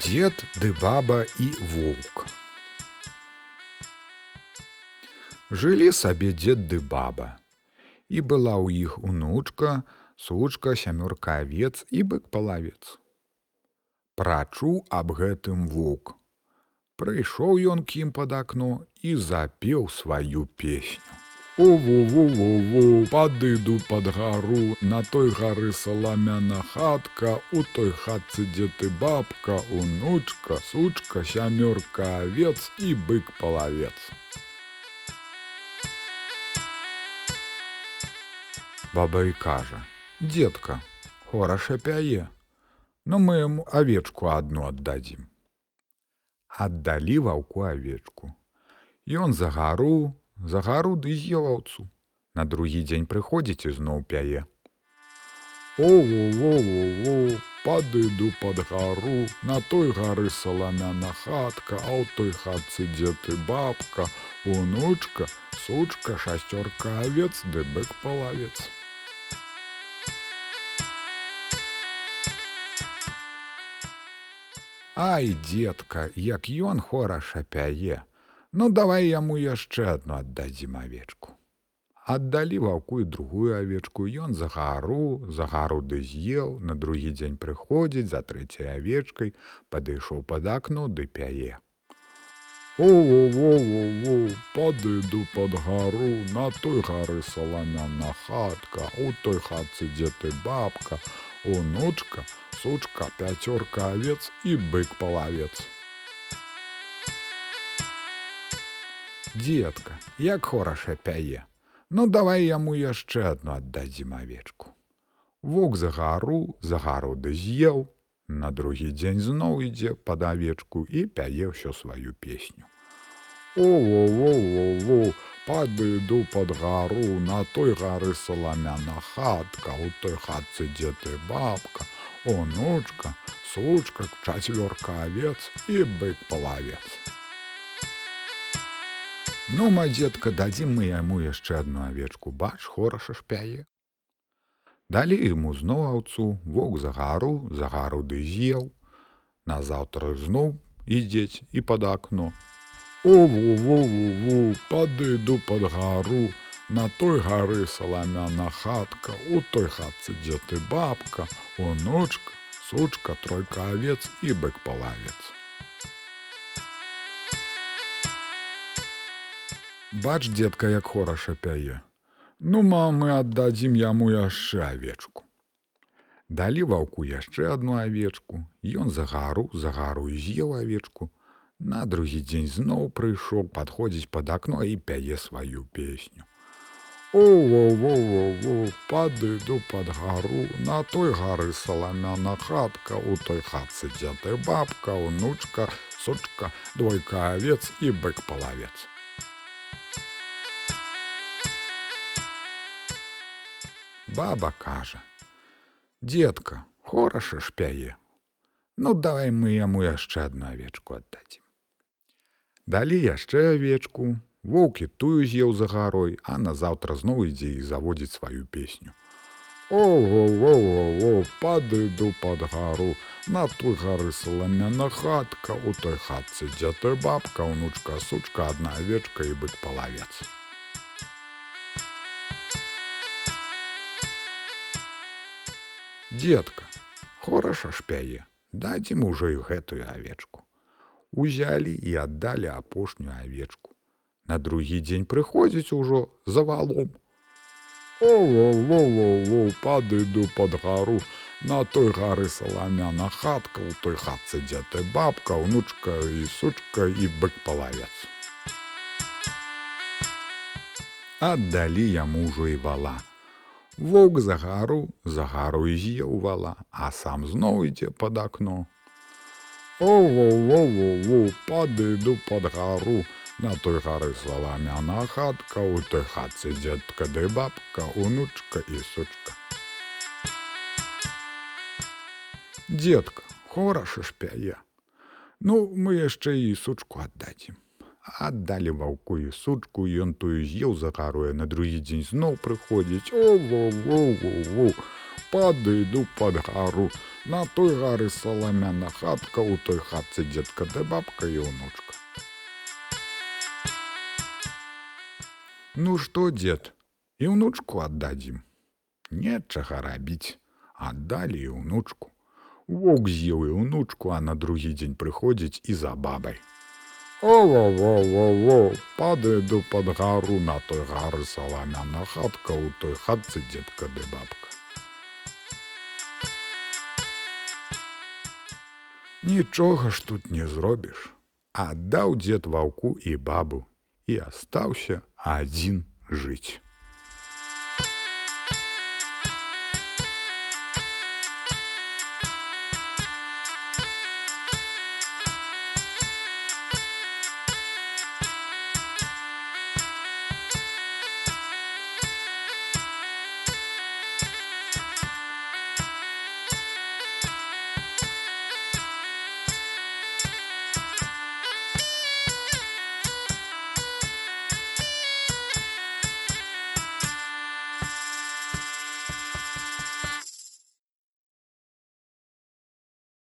Дед ды баба і воўк. Жылі сабе дзед ды баба. І была ў іх унучка, сучка, сямёрка авец і бык палавец. Прачуў аб гэтым воўк. Прыйшоў ён к ім пад акно і запеў сваю песню. Уву-ву-ву-ву, падыду пад гару, На той гары саламяна хатка, У той хатцы дзе ты бабка, унучка, сучка, сямёрка авец і бык палавец. Баба і кажа: « Детка, хораша пяе, но мы яму авечку адну аддадзім. Аддалі ваўку авечку. Ён за гару, За гару ды з'еў аўцу. На другі дзень прыходзіць і зноў пяе. О-во-во-во-во, падыду пад гару, На той гары саламяна хатка, а ў той хатцы дзе ты бабка, унучка, сучка, шасцёрка авец ды бык палавец. Ай, детка, як ён хораша пяе, Ну давай яму яшчэ адну аддадзім авечку. Аддалі ваўку і другую авечку, ён за гару, за гару ды з'еў, на другі дзень прыходзіць за трэцяй авечкай, падышоў пад акно ды пяе. О-во-во-во, падыду пад гару, на той гары саламяна хатка, у той хатцы дзе ты бабка, унучка, сучка, пяцёрка авец і бык палавец. Детка, як хораша пяе, Ну давай яму яшчэ адну аддадзім авечку. Вок за гару, за гару ды з'еў, На другі дзень зноў ідзе пад авечку і пяе ўсё сваю песню. О-во-во-во-во, падыду пад гару, на той гары саламяна хатка, у той хатцы дзе ты бабка, унучка, сучка, чацвёрка авец і бык палавец. Ну, ма дзедка, дадзім мы яму яшчэ адну авечку, бач, хораша шпяе. Далі ему зноў аўцу, вок за гару, за гару ды з'еў. Назаўтра зноў ідзець і пад акно. О-ву-ву-ву, падыду пад гару, На той гары саламяна хатка, у той хатцы дзе ты бабка, унучка, сучка, тройка авец і бык палавец. Бач, детка, як хораша пяе. Ну, мамы аддадзім яму яшчэ авечку. Далі ваўку яшчэ адну авечку, Ён за гару, за гару і з'еў авечку. На другі дзень зноў прыйшоў, падходзіць пад акно і пяе сваю песню. О-во-во-во-во, падыду пад гару, На той гары саламяна хатка, у той хатцы дзе ты бабка, унучка, сучка, двойка авец і бык палавец. Баба кажа: « Детка, хораша ж пяе. Ну давай мы яму яшчэ одну авечку аддадзім. Далі яшчэ авечку, воўкі тую з'еў за гарой, а назаўтра зноў ідзе і заводзіць сваю песню. О-во-во-во, падыду пад гару, На той гары саламяна хатка, у той хатцы дзе ты бабка, унучка, сучка, адна авечка і бык палавец. Детка, хораша ж пяе, дадзім ужо і гэтую авечку. Узялі і аддалі апошнюю авечку. На другі дзень прыходзіць ужо за валом. О-во-во-во, падыду пад гару, На той гары саламяна хатка, у той хатцы дзе ты бабка, унучка і сучка і бык палавец. Аддалі яму ўжо і вала. Воўк за гару, за гару і з'еў вала, а сам зноў ідзе пад акно. О-во-во-во, падыду пад гару, На той гары саламяна хатка, у той хатцы дзедка ды бабка, унучка і сучка. Детка, хораша ж пяе. Ну, мы яшчэ і сучку аддадзім. Аддалі ваўку і сучку, ён тую з'еў за гаруе, на другі дзень зноў прыходзіць. О-во-во-во-во, падыду пад гару, на той гары саламяна хатка, у той хатцы дзедка ды бабка і ўнучка. Ну што, дзед, і ўнучку аддадзім. Нечага рабіць, аддалі і ўнучку. Воўк з'еў і ўнучку, а на другі дзень прыходзіць і за бабай. О-во-во-во-во, падыду пад гару на той гары саламяна хатка, у той хатцы дзедка ды бабка. Нічога ж тут не зробіш, аддаў дзед ваўку і бабу і астаўся адзін жыць.